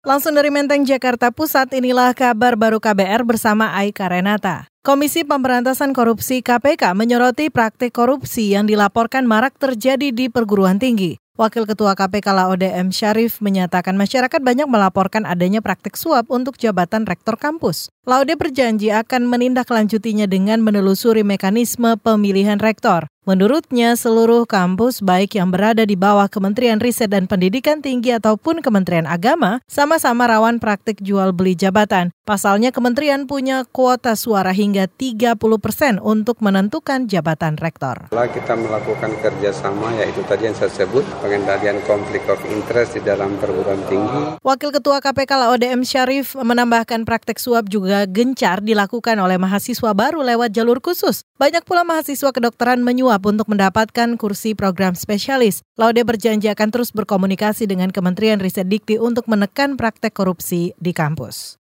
Langsung dari Menteng, Jakarta Pusat, inilah kabar baru KBR bersama Aika Renata. Komisi Pemberantasan Korupsi KPK menyoroti praktik korupsi yang dilaporkan marak terjadi di perguruan tinggi. Wakil Ketua KPK Laode M. Syarif menyatakan masyarakat banyak melaporkan adanya praktik suap untuk jabatan rektor kampus. Laude berjanji akan menindaklanjutinya dengan menelusuri mekanisme pemilihan rektor. Menurutnya, seluruh kampus baik yang berada di bawah Kementerian Riset dan Pendidikan Tinggi ataupun Kementerian Agama sama-sama rawan praktik jual beli jabatan. Pasalnya kementerian punya kuota suara hingga 30 persen untuk menentukan jabatan rektor. Kita melakukan kerjasama yaitu tadi yang saya sebut pengendalian konflik of interest di dalam perguruan tinggi. Wakil Ketua KPK Laodem Syarif menambahkan praktek suap juga gencar dilakukan oleh mahasiswa baru lewat jalur khusus. Banyak pula mahasiswa kedokteran menyuap untuk mendapatkan kursi program spesialis. Laude berjanji akan terus berkomunikasi dengan Kementerian Riset Dikti untuk menekan praktek korupsi di kampus.